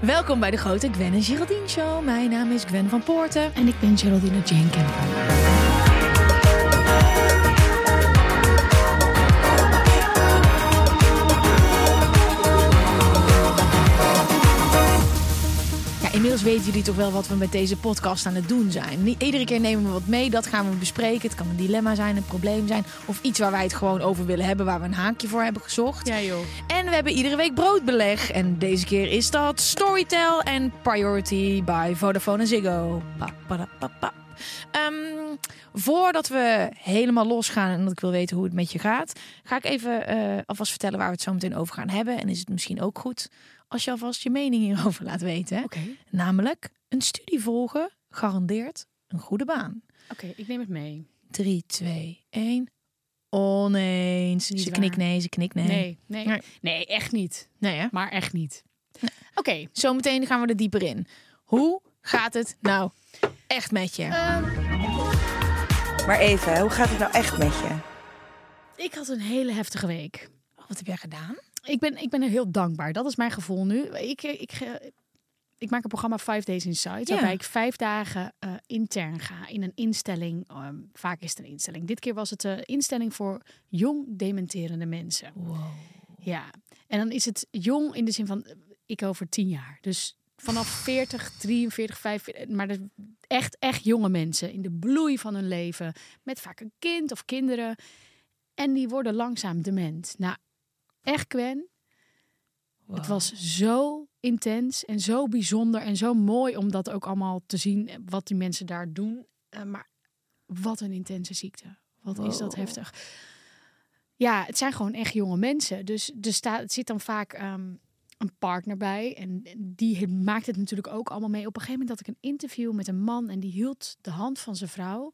Welkom bij de grote Gwen en Geraldine Show. Mijn naam is Gwen van Poorten. En ik ben Geraldine Jane weten jullie toch wel wat we met deze podcast aan het doen zijn. Niet iedere keer nemen we wat mee, dat gaan we bespreken. Het kan een dilemma zijn, een probleem zijn. Of iets waar wij het gewoon over willen hebben, waar we een haakje voor hebben gezocht. Ja joh. En we hebben iedere week broodbeleg. En deze keer is dat Storytel en Priority by Vodafone en Ziggo. Pa, pa, da, pa, pa. Ehm, voordat we helemaal losgaan en dat ik wil weten hoe het met je gaat, ga ik even eh, alvast vertellen waar we het zo meteen over gaan hebben. En is het misschien ook goed als je alvast je mening hierover laat weten. Namelijk een studie volgen garandeert een goede baan. oké, ik neem het mee. 3, 2, 1. Oneens. Niet Ze waar. knikt nee, ze knikt nee. Nee, nee, Nee. nee, echt niet. Nee, hè? Maar echt niet. Oké, Zometeen gaan we er dieper in. Hoe gaat het nou echt met je? Maar even, hoe gaat het nou echt met je? ik had een hele heftige week. Wat heb jij gedaan? Ik ben, ik ben er heel dankbaar. Dat is mijn gevoel nu. Ik, ik, ik, maak een programma Five Days Inside. Ja. Waarbij ik vijf dagen eh, intern ga in een instelling. Ehm, vaak is het een instelling. Dit keer was het een instelling voor jong dementerende mensen. Ja, en dan is het jong in de zin van eh, ik over tien jaar. Dus vanaf 40, 43, 45, maar echt, echt jonge mensen in de bloei van hun leven. Met vaak een kind of kinderen. En die worden langzaam dement. Nou, echt Gwen. Het was zo intens en zo bijzonder en zo mooi om dat ook allemaal te zien, eh, wat die mensen daar doen. Eh, maar wat een intense ziekte. Wat is dat heftig. Ja, het zijn gewoon echt jonge mensen. Dus er staat, het zit dan vaak ehm, een partner bij. En die maakt het natuurlijk ook allemaal mee. Op een gegeven moment had ik een interview met een man en die hield de hand van zijn vrouw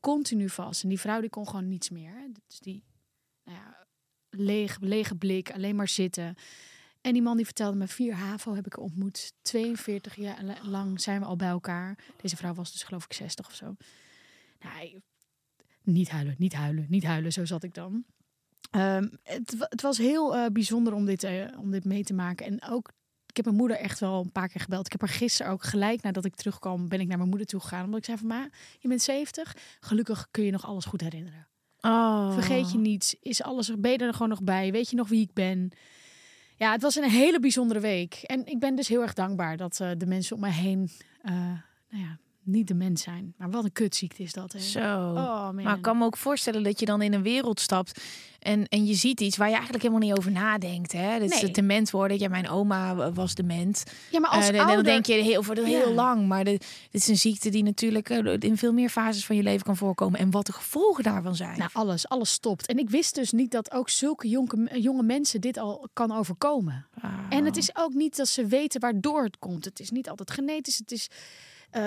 continu vast. En die vrouw die kon gewoon niets meer. Dus die, nou ja, leeg, lege blik, alleen maar zitten. En die man die vertelde me, vier HAVO heb ik ontmoet. 42 jaar la- lang zijn we al bij elkaar. Deze vrouw was dus geloof ik 60 of zo. Nou, niet huilen, niet huilen, niet huilen. Zo zat ik dan. Ehm, het, het was heel eh, bijzonder om dit, eh, om dit mee te maken. En ook, ik heb mijn moeder echt wel een paar keer gebeld. Ik heb haar gisteren ook gelijk nadat ik terugkwam, ben ik naar mijn moeder toe gegaan. Omdat ik zei van, ma, je bent 70. Gelukkig kun je nog alles goed herinneren. Oh. Vergeet je niets. Is alles er? Je er gewoon nog bij? Weet je nog wie ik ben? Ja, het was een hele bijzondere week. En ik ben dus heel erg dankbaar dat eh, de mensen om mij heen, eh, nou ja, niet de mens zijn. Maar wat een kutziekte is dat, hè? Zo. Oh, maar ik kan me ook voorstellen dat je dan in een wereld stapt en, en je ziet iets waar je eigenlijk helemaal niet over nadenkt. Hè? Dat is Nee. het dement worden. Ja, mijn oma was dement. Ja, maar als Eh, en dan ouder... denk je heel, voor heel Ja. lang. Maar dit is een ziekte die natuurlijk eh, in veel meer fases van je leven kan voorkomen. En wat de gevolgen daarvan zijn. Nou, alles, alles stopt. En ik wist dus niet dat ook zulke jonge, jonge mensen dit al kan overkomen. Ah. En het is ook niet dat ze weten waardoor het komt. Het is niet altijd genetisch. Het is eh,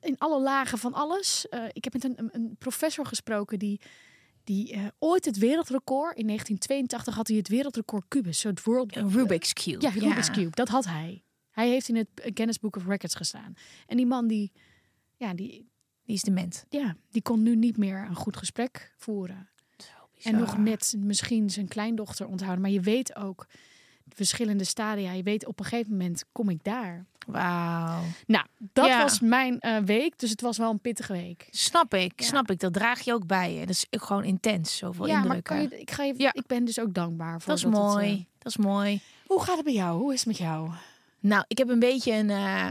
in alle lagen van alles. Eh, ik heb met een- een professor gesproken die, die eh, ooit het wereldrecord... In 1982 had hij het wereldrecord kubus. Zo het world... Rubik's Cube. Ja, Rubik's Cube. Dat had hij. Hij heeft in het Guinness Book of Records gestaan. En die man die... Ja, die, Die is dement. ja, die kon nu niet meer een goed gesprek voeren. En nog net misschien zijn kleindochter onthouden. Maar je weet ook, verschillende stadia. Je weet, op een gegeven moment kom ik daar. Wauw. Nou, dat Ja. was mijn eh, week. Dus het was wel een pittige week. Snap ik, Ja. snap ik. Dat draag je ook bij je. Dat is ook gewoon intens, zoveel ja, maar indrukken. kan je, ik, ga je, Ja. ik ben dus ook dankbaar voor Dat is mooi, eh, dat is mooi. hoe gaat het bij jou? Hoe is het met jou? Nou, ik heb een beetje een eh,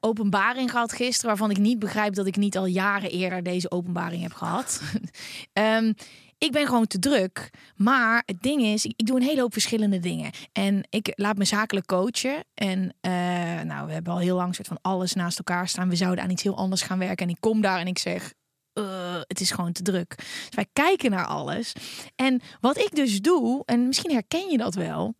openbaring gehad gisteren... waarvan ik niet begrijp dat ik niet al jaren eerder deze openbaring heb gehad. Ehm, ik ben gewoon te druk. Maar het ding is, ik, doe een hele hoop verschillende dingen. En ik laat me zakelijk coachen. En eh, nou, we hebben al heel lang soort van alles naast elkaar staan. We zouden aan iets heel anders gaan werken. En ik kom daar en ik zeg... "Eh, het is gewoon te druk. Dus wij kijken naar alles. En wat ik dus doe, en misschien herken je dat wel,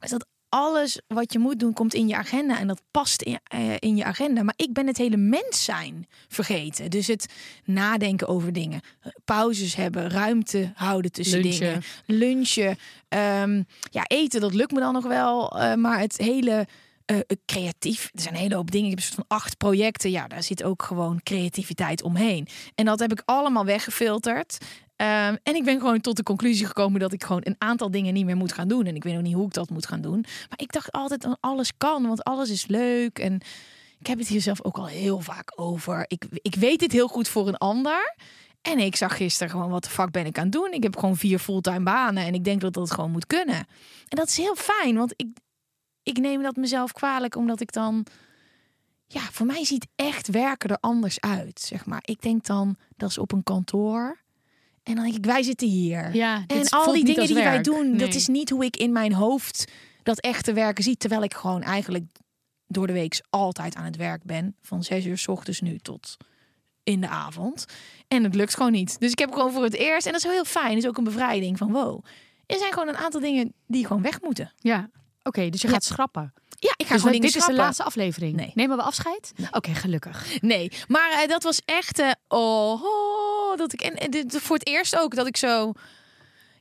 is dat alles wat je moet doen komt in je agenda en dat past in, eh, in je agenda. Maar ik ben het hele mens zijn vergeten. Dus het nadenken over dingen, eh, pauzes hebben, ruimte houden tussen Lunchen. dingen, lunchen, Ehm, ja eten dat lukt me dan nog wel, eh, maar het hele eh, creatief. Er zijn een hele hoop dingen. Ik heb een soort van acht projecten. Ja, daar zit ook gewoon creativiteit omheen. En dat heb ik allemaal weggefilterd. Ehm, en ik ben gewoon tot de conclusie gekomen dat ik gewoon een aantal dingen niet meer moet gaan doen. En ik weet nog niet hoe ik dat moet gaan doen. Maar ik dacht altijd, dat alles kan, want alles is leuk. En ik heb het hier zelf ook al heel vaak over. Ik, ik weet dit heel goed voor een ander. En ik zag gisteren gewoon, wat de fuck ben ik aan het doen? Ik heb gewoon vier fulltime banen en ik denk dat dat gewoon moet kunnen. En dat is heel fijn, want ik, ik neem dat mezelf kwalijk, omdat ik dan... Ja, voor mij ziet echt werken er anders uit, zeg maar. Ik denk dan, dat is op een kantoor. En dan denk ik, wij zitten hier. Ja, En al die dingen die wij doen, dat is niet hoe ik in mijn hoofd dat echte werken zie. Terwijl ik gewoon eigenlijk door de week altijd aan het werk ben. Van zes uur s ochtends nu tot in de avond. En het lukt gewoon niet. Dus ik heb gewoon voor het eerst, en dat is wel heel fijn, is ook een bevrijding van wow. Er zijn gewoon een aantal dingen die gewoon weg moeten. Ja, oké, dus je Ja. gaat schrappen. Ja, ik ga Dus gewoon dit is de laatste aflevering. Nee. Nemen we afscheid? Oké, gelukkig. Nee, maar eh, dat was echt. eh, oh, oh, dat ik. En, en dit, voor het eerst ook dat ik zo.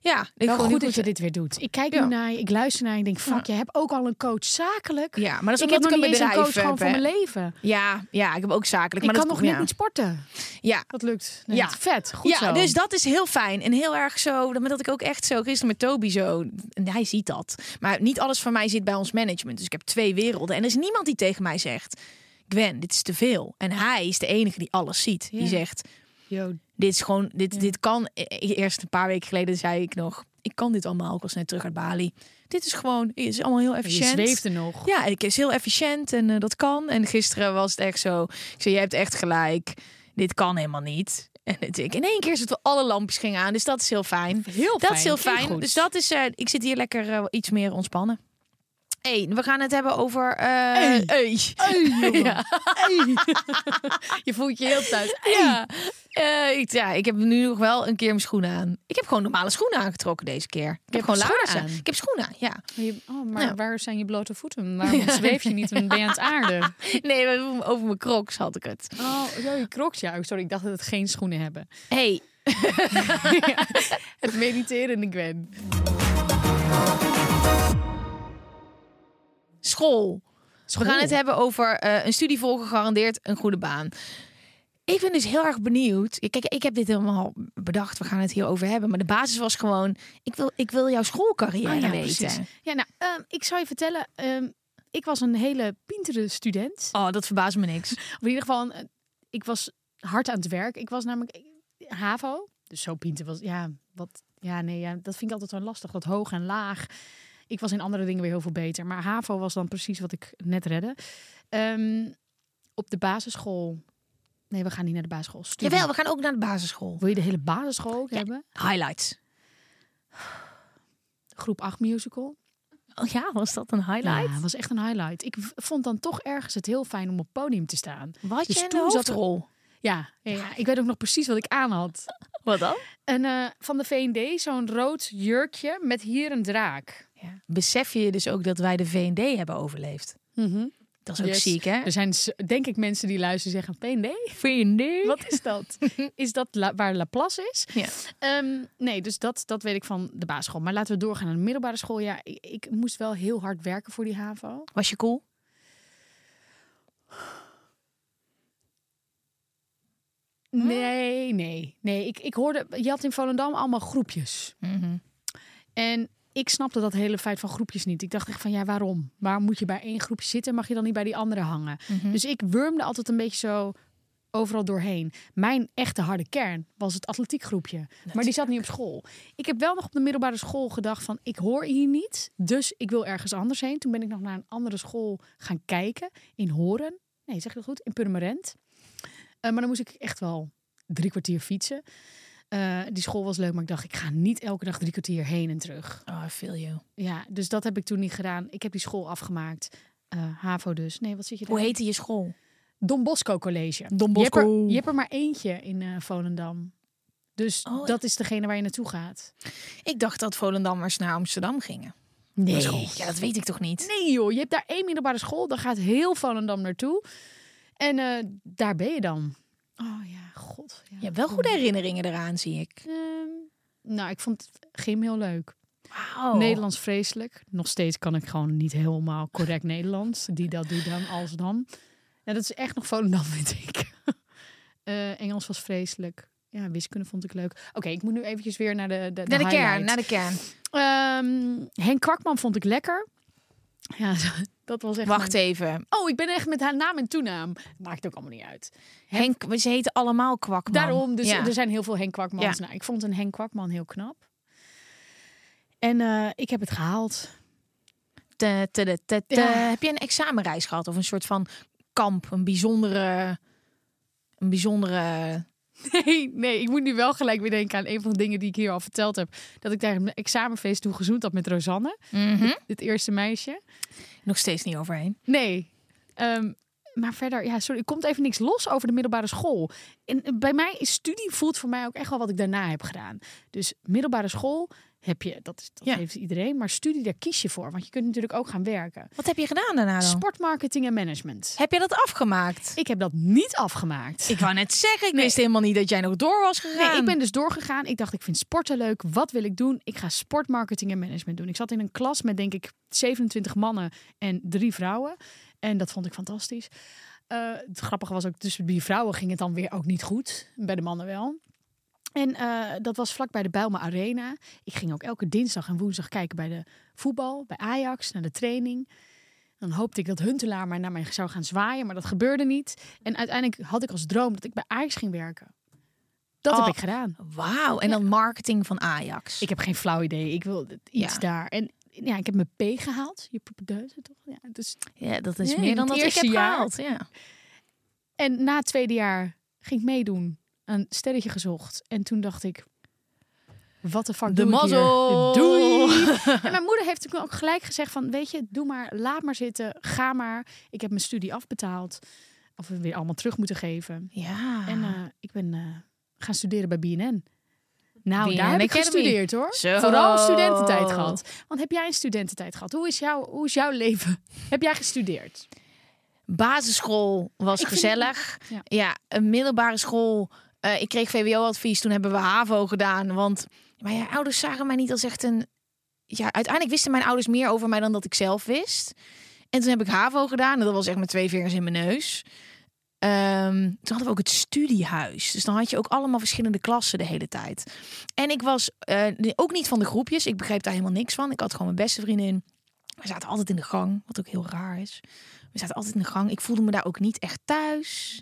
Ja, ik Wel goed niet dat je dit weer doet. Ik kijk Ja. nu naar je, ik luister naar je en denk, fuck, je hebt ook al een coach zakelijk. Ja, maar dat is ik heb nog ik niet een eens een bedrijf coach gewoon voor mijn leven. Ja, ja, ik heb ook zakelijk. Ik maar kan dat, nog net ja. niet sporten. Ja, Dat lukt. Nee, Ja. Vet, goed ja, zo. dus dat is heel fijn en heel erg zo. Dat ik ook echt zo gisteren met Toby zo. En hij ziet dat. Maar niet alles van mij zit bij ons management. Dus ik heb twee werelden. En er is niemand die tegen mij zegt: Gwen, dit is te veel. En hij is de enige die alles ziet. Die zegt: Yo, Dit is gewoon, dit, Ja. dit kan. E- Eerst een paar weken geleden zei ik nog: Ik kan dit allemaal. Ik was net terug uit Bali. Dit is gewoon, het is allemaal heel je efficiënt. zweeft er nog. Ja, ik is heel efficiënt en eh, dat kan. En gisteren was het echt zo. Ik zei, je hebt echt gelijk. Dit kan helemaal niet. En het, ik, in één keer zitten alle lampjes gingen aan. Dus dat is heel fijn. Heel Dat is heel fijn. Dus dat is. eh, ik zit hier lekker eh, iets meer ontspannen. Hey, we gaan het hebben over. eh Hey. hey. ja. Je voelt je heel thuis. Ja. Eh, ik, ja, ik heb nu nog wel een keer mijn schoenen aan. Ik heb gewoon normale schoenen aangetrokken deze keer. Ik heb gewoon schoenen laarzen. aan? Ik heb schoenen aan, ja. Je- Oh, maar Ja. waar zijn je blote voeten? Waarom zweef je niet en ben je aan het aarde? Nee, over- mijn crocs had ik het. Oh, je crocs. Ja, Oh, sorry, ik dacht dat het geen schoenen hebben. Hey, Het mediterende Gwen. School. School. We gaan het hebben over eh, een studie volgen, gegarandeerd een goede baan. Ik ben dus heel erg benieuwd. Kijk, ik heb dit helemaal bedacht. We gaan het hierover hebben. Maar de basis was gewoon: ik wil, ik wil jouw schoolcarrière Ah, ja, weten. precies. Ja, nou, ehm, ik zou je vertellen. ehm, ik was een hele pintere student. Oh, dat verbaast me niks. Of in ieder geval, eh, ik was hard aan het werk. Ik was namelijk eh, HAVO. Dus zo pinter was, ja, wat, ja, nee, ja, dat vind ik altijd zo lastig. Dat hoog en laag. Ik was in andere dingen weer heel veel beter. Maar HAVO was dan precies wat ik net redde. Ehm, op de basisschool. Nee, we gaan niet naar de basisschool. Studie. Jawel, we gaan ook naar de basisschool. Wil je de hele basisschool ook Ja. hebben? Highlights. Groep 8 musical. Oh ja, was dat een highlight? Ja, was echt een highlight. Ik vond dan toch ergens het heel fijn om op podium te staan. Wat Dus je in de toen zat er- hoofdrol? Ja, ja, ja, ik weet ook nog precies wat ik aan had. Wat dan? En eh, van de V&D zo'n rood jurkje met hier een draak. Ja. Besef je dus ook dat wij de V&D hebben overleefd? Dat is ook Yes. ziek, hè? Er zijn denk ik mensen die luisteren zeggen V&D? V&D? Wat is dat? is dat La- waar Laplace is? Ja. Ehm, nee, dus dat, dat weet ik van de basisschool. Maar laten we doorgaan naar de middelbare school. Ja, ik, ik moest wel heel hard werken voor die HAVO. Was je cool? Nee, nee, nee. Ik, ik hoorde, je had in Volendam allemaal groepjes. Mhm. En ik snapte dat hele feit van groepjes niet. Ik dacht echt van ja, waarom? Waarom moet je bij één groepje zitten? Mag je dan niet bij die andere hangen? Mhm. Dus ik wurmde altijd een beetje zo overal doorheen. Mijn echte harde kern was het atletiekgroepje. Maar die zat niet op school. Ik heb wel nog op de middelbare school gedacht van ik hoor hier niet. Dus ik wil ergens anders heen. Toen ben ik nog naar een andere school gaan kijken. In Horen. Nee, zeg je dat goed? In Purmerend. Eh, maar dan moest ik echt wel drie kwartier fietsen. Eh, die school was leuk, maar ik dacht, ik ga niet elke dag drie kwartier heen en terug. Oh, I feel you. Ja, dus dat heb ik toen niet gedaan. Ik heb die school afgemaakt. Eh, HAVO dus. Nee, wat zit je daar? Hoe heette je school? Don Bosco College. Don Je hebt, er, Bosco. je hebt er maar eentje in eh, Volendam. Dus Oh, dat is degene waar je naartoe gaat. Ik dacht dat Volendammers naar Amsterdam gingen. Nee. School. Ja, dat weet ik toch niet? Nee joh, je hebt daar één middelbare school. Daar gaat heel Volendam naartoe. En daar ben je dan. Oh ja, god. Ja. Je hebt wel goede herinneringen eraan, zie ik. Ehm, nou, ik vond het gym heel leuk. Nederlands vreselijk. Nog steeds kan ik gewoon niet helemaal correct Nederlands. Die dat doet dan, als dan. Ja, dat is echt nog Volendam, vind ik. Eh, Engels was vreselijk. Ja, wiskunde vond ik leuk. Oké, ik moet nu eventjes weer naar de, de, Naar de kern, naar de kern. Ehm, Henk Kwakman vond ik lekker. Ja, dat was echt... Wacht mijn- even. Oh, ik ben echt met haar naam en toenaam. Maakt ook allemaal niet uit. Henk, ze heten allemaal Kwakman. Daarom, dus Ja. er zijn heel veel Henk Kwakmans. Ja. Nou, ik vond een Henk Kwakman heel knap. En eh, ik heb het gehaald. Te, te, te. Ja. Heb je een examenreis gehad of een soort van kamp, een bijzondere, een bijzondere. Nee, nee, ik moet nu wel gelijk weer denken aan een van de dingen die ik hier al verteld heb. Dat ik daar een examenfeest toe gezoend had met Rosanne, Mhm. het eerste meisje. Nog steeds niet overheen. Nee. Ehm, maar verder, ja, sorry, komt even niks los over de middelbare school. En eh, bij mij is studie voelt voor mij ook echt wel wat ik daarna heb gedaan. Dus middelbare school heb je, dat, is, dat Ja. heeft iedereen, maar studie daar kies je voor, want je kunt natuurlijk ook gaan werken. Wat heb je gedaan daarna dan? Sportmarketing en management. Heb je dat afgemaakt? Ik heb dat niet afgemaakt. Ik wou net zeggen, ik Nee. wist helemaal niet dat jij nog door was gegaan. Nee, ik ben dus doorgegaan. Ik dacht, ik vind sporten leuk. Wat wil ik doen? Ik ga sportmarketing en management doen. Ik zat in een klas met denk ik 27 mannen en drie vrouwen. En dat vond ik fantastisch. Eh, het grappige was ook, tussen die vrouwen ging het dan weer ook niet goed. Bij de mannen wel. En eh, dat was vlak bij de Bijlmer Arena. Ik ging ook elke dinsdag en woensdag kijken bij de voetbal, bij Ajax, naar de training. Dan hoopte ik dat Huntelaar mij naar mij zou gaan zwaaien, maar dat gebeurde niet. En uiteindelijk had ik als droom dat ik bij Ajax ging werken. Dat Oh. heb ik gedaan. Wauw, en dan marketing van Ajax. Ik heb geen flauw idee. Ik wil iets Ja. daar. En ja, ik heb mijn P gehaald. Je propedeuse toch? Ja, dus... ja, dat is Nee, meer dan dat ik heb jaar. gehaald. Ja. En na het tweede jaar ging ik meedoen. Een sterretje gezocht. En toen dacht ik... Wat de fuck De doe mazzel. Doei! en mijn moeder heeft toen ook gelijk gezegd van... Weet je, doe maar, laat maar zitten. Ga maar. Ik heb mijn studie afbetaald. Of we weer allemaal terug moeten geven. Ja. En eh, ik ben eh, gaan studeren bij BNN. Nou, BNN daar heb ik gestudeerd hoor. Zo. Vooral studententijd gehad. Want heb jij een studententijd gehad? Hoe is, jouw, hoe is jouw leven? heb jij gestudeerd? Basisschool was Ik vind- gezellig. Ja. Ja. een middelbare school. Eh, ik kreeg VWO-advies. Toen hebben we HAVO gedaan. Want ja, ouders zagen mij niet als echt een... Ja, uiteindelijk wisten mijn ouders meer over mij dan dat ik zelf wist. En toen heb ik HAVO gedaan. En dat was echt met twee vingers in mijn neus. Ehm, toen hadden we ook het studiehuis. Dus dan had je ook allemaal verschillende klassen de hele tijd. En ik was eh, ook niet van de groepjes. Ik begreep daar helemaal niks van. Ik had gewoon mijn beste vriendin. We zaten altijd in de gang, wat ook heel raar is. We zaten altijd in de gang. Ik voelde me daar ook niet echt thuis.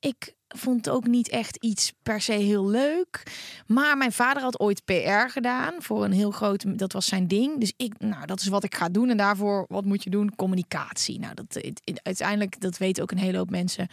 Ik vond het ook niet echt iets per se heel leuk. Maar mijn vader had ooit PR gedaan voor een heel groot. Dat was zijn ding. Dus ik, nou, dat is wat ik ga doen. En daarvoor, wat moet je doen? Communicatie. Nou, dat uiteindelijk, dat weten ook een hele hoop mensen.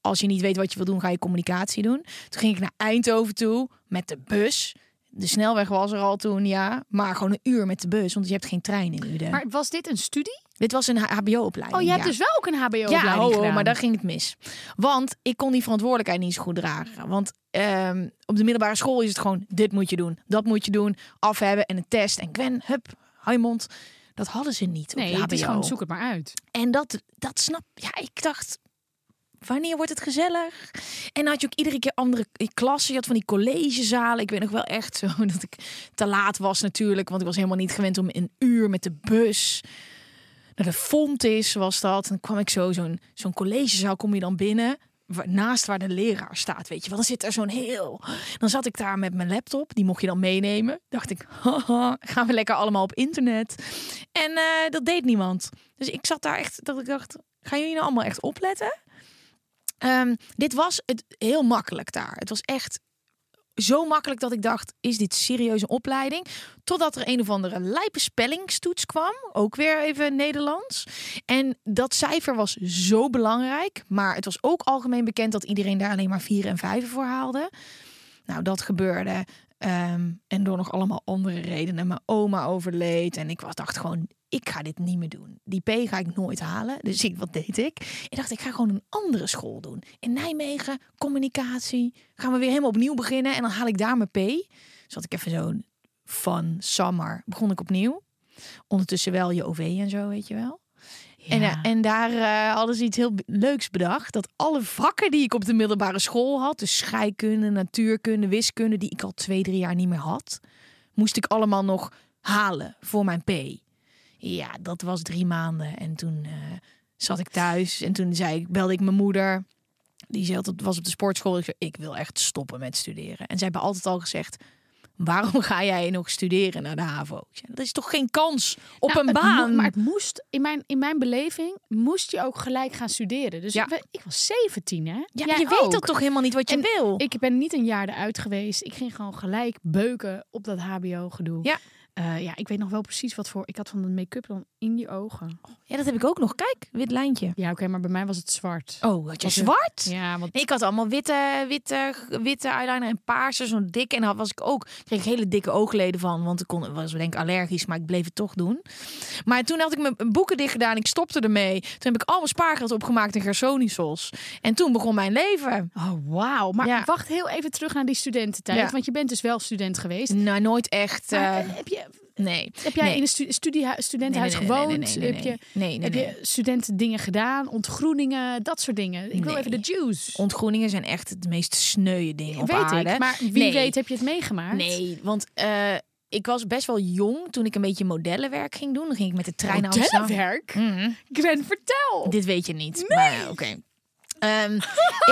Als je niet weet wat je wil doen, ga je communicatie doen. Toen ging ik naar Eindhoven toe met de bus. De snelweg was er al toen, ja. Maar gewoon een uur met de bus, want je hebt geen trein in Uden. Maar was dit een studie? Dit was een HBO-opleiding. Oh, je hebt ja. dus wel ook een HBO-opleiding Ja, maar daar ging het mis. Want ik kon die verantwoordelijkheid niet zo goed dragen. Want ehm, op de middelbare school is het gewoon... dit moet je doen, dat moet je doen, af hebben en een test. En Gwen, hup, hou je mond. Dat hadden ze niet op Nee, de het is HBO. gewoon zoek het maar uit. En dat, dat snap... Ja, ik dacht... Wanneer wordt het gezellig? En dan had je ook iedere keer andere klassen. Je had van die collegezalen. Ik weet nog wel echt zo dat ik te laat was natuurlijk. Want ik was helemaal niet gewend om een uur met de bus naar de Fontis was dat. En dan kwam ik zo, zo'n zo'n collegezaal kom je dan binnen. naast waar de leraar staat, weet je wel. Dan zit er zo'n heel... Dan zat ik daar met mijn laptop, die mocht je dan meenemen. Dacht ik, haha, gaan we lekker allemaal op internet. En eh, dat deed niemand. Dus ik zat daar echt, dat ik dacht, gaan jullie nou allemaal echt opletten? Ehm, dit was het heel makkelijk daar. Het was echt zo makkelijk dat ik dacht, is dit serieus een opleiding? Totdat er een of andere lijpe spellingstoets kwam. Ook weer even Nederlands. En dat cijfer was zo belangrijk. Maar het was ook algemeen bekend dat iedereen daar alleen maar vier en vijf voor haalde. Nou, dat gebeurde. Ehm, en door nog allemaal andere redenen. Mijn oma overleed. En ik was, dacht gewoon, ik ga dit niet meer doen. Die P ga ik nooit halen. Dus ik, wat deed ik? Ik dacht, ik ga gewoon een andere school doen. In Nijmegen, communicatie. Gaan we weer helemaal opnieuw beginnen. En dan haal ik daar mijn P. Zat ik even zo'n fun summer. Begon ik opnieuw. Ondertussen wel je OV en zo, weet je wel. En, eh, en daar eh, hadden ze iets heel leuks bedacht. Dat alle vakken die ik op de middelbare school had, dus scheikunde, natuurkunde, wiskunde, die ik al twee, drie jaar niet meer had, moest ik allemaal nog halen voor mijn P. Ja, dat was drie maanden. En toen eh, zat ik thuis en toen zei ik, belde ik mijn moeder. Die zei altijd, was op de sportschool. Ik zei, ik wil echt stoppen met studeren. En zij hebben altijd al gezegd, waarom ga jij nog studeren naar de HAVO? Dat is toch geen kans op Nou, een baan? mo- maar het moest, in mijn, in mijn beleving, moest je ook gelijk gaan studeren. Dus Ja. ik, ik was 17, hè? Ja, Jij je weet dat toch helemaal niet wat je En wil? Ik ben niet een jaar eruit geweest. Ik ging gewoon gelijk beuken op dat HBO-gedoe. Ja. Eh, ja, ik weet nog wel precies wat voor. Ik had van de make-up dan in die ogen. Ja, dat heb ik ook nog. Kijk, wit lijntje. Ja, oké, maar bij mij was het zwart. Oh, had je Was zwart? Ja, want Nee, ik had allemaal witte, witte, witte eyeliner en paarse, zo'n dik. En dan was ik ook, kreeg ik hele dikke oogleden van, want ik kon, was denk ik allergisch, maar ik bleef het toch doen. Maar toen had ik mijn boeken dicht gedaan, ik stopte ermee. Toen heb ik allemaal spaargeld opgemaakt in Gersonisos. En toen begon mijn leven. Oh, wauw. Maar Ja. wacht heel even terug naar die studententijd. Ja. Want je bent dus wel student geweest. Nou, nooit echt. Maar, eh, eh, heb, je, nee. heb jij Nee. in een stu studiehu- studentenhuis Nee, nee, nee, gewoond? nee, nee, nee, Heb je, nee, nee, heb nee. je studentendingen gedaan? Ontgroeningen? Dat soort dingen. Ik wil Nee. even de juice. Ontgroeningen zijn echt de meest sneuwe dingen op weet aarde. ik. Maar wie Nee. weet heb je het meegemaakt? Nee, want eh, ik was best wel jong toen ik een beetje modellenwerk ging doen. Dan ging ik met de trein naar Amsterdam. Modellenwerk? Mhm. Gwen, vertel. Dit weet je niet. Maar oké. Ehm,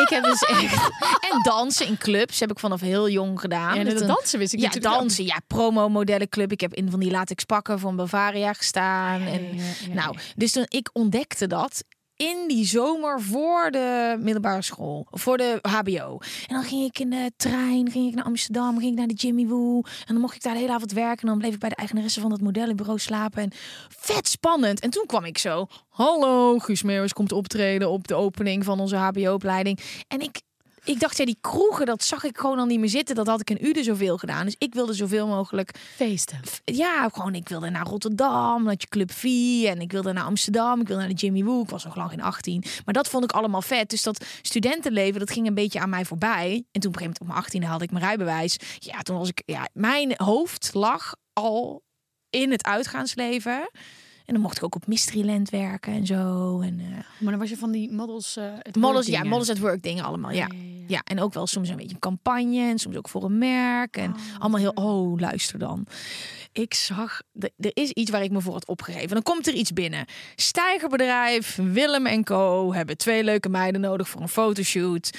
ik heb dus echt... En dansen in clubs heb ik vanaf heel jong gedaan. Ja, toen- dansen wist ik ja, dansen. Ja, promo modellenclub. Ik heb in van die latex pakken van Bavaria gestaan. Ja, en, ja, ja, nou, dus toen ik ontdekte dat in die zomer voor de middelbare school, voor de HBO. En dan ging ik in de trein, ging ik naar Amsterdam, ging ik naar de Jimmy Woo. En dan mocht ik daar de hele avond werken. En dan bleef ik bij de eigenaresse van dat modellenbureau slapen. En vet spannend. En toen kwam ik zo, hallo, Guus Meeuwis komt optreden op de opening van onze HBO-opleiding. En ik... Ik dacht, ja, die kroegen, dat zag ik gewoon al niet meer zitten. Dat had ik in Ude zoveel gedaan. Dus ik wilde zoveel mogelijk Feesten. ja, gewoon ik wilde naar Rotterdam, naar je Club V en ik wilde naar Amsterdam, ik wilde naar de Jimmy Woo. Ik was nog lang geen 18, maar dat vond ik allemaal vet. Dus dat studentenleven, dat ging een beetje aan mij voorbij. En toen op een gegeven moment op mijn 18e haalde ik mijn rijbewijs. Ja, toen was ik, ja, mijn hoofd lag al in het uitgaansleven. En dan mocht ik ook op Mysteryland werken en zo. En uh, Maar dan was je van die models... eh het models, ja, models at work dingen allemaal. Ja. Ja, en ook wel soms een beetje een campagne en soms ook voor een merk. En allemaal heel, oh, luister dan. Ik zag, er is iets waar ik me voor had opgegeven. Dan komt er iets binnen. Stijgerbedrijf, Willem en Co. hebben twee leuke meiden nodig voor een fotoshoot.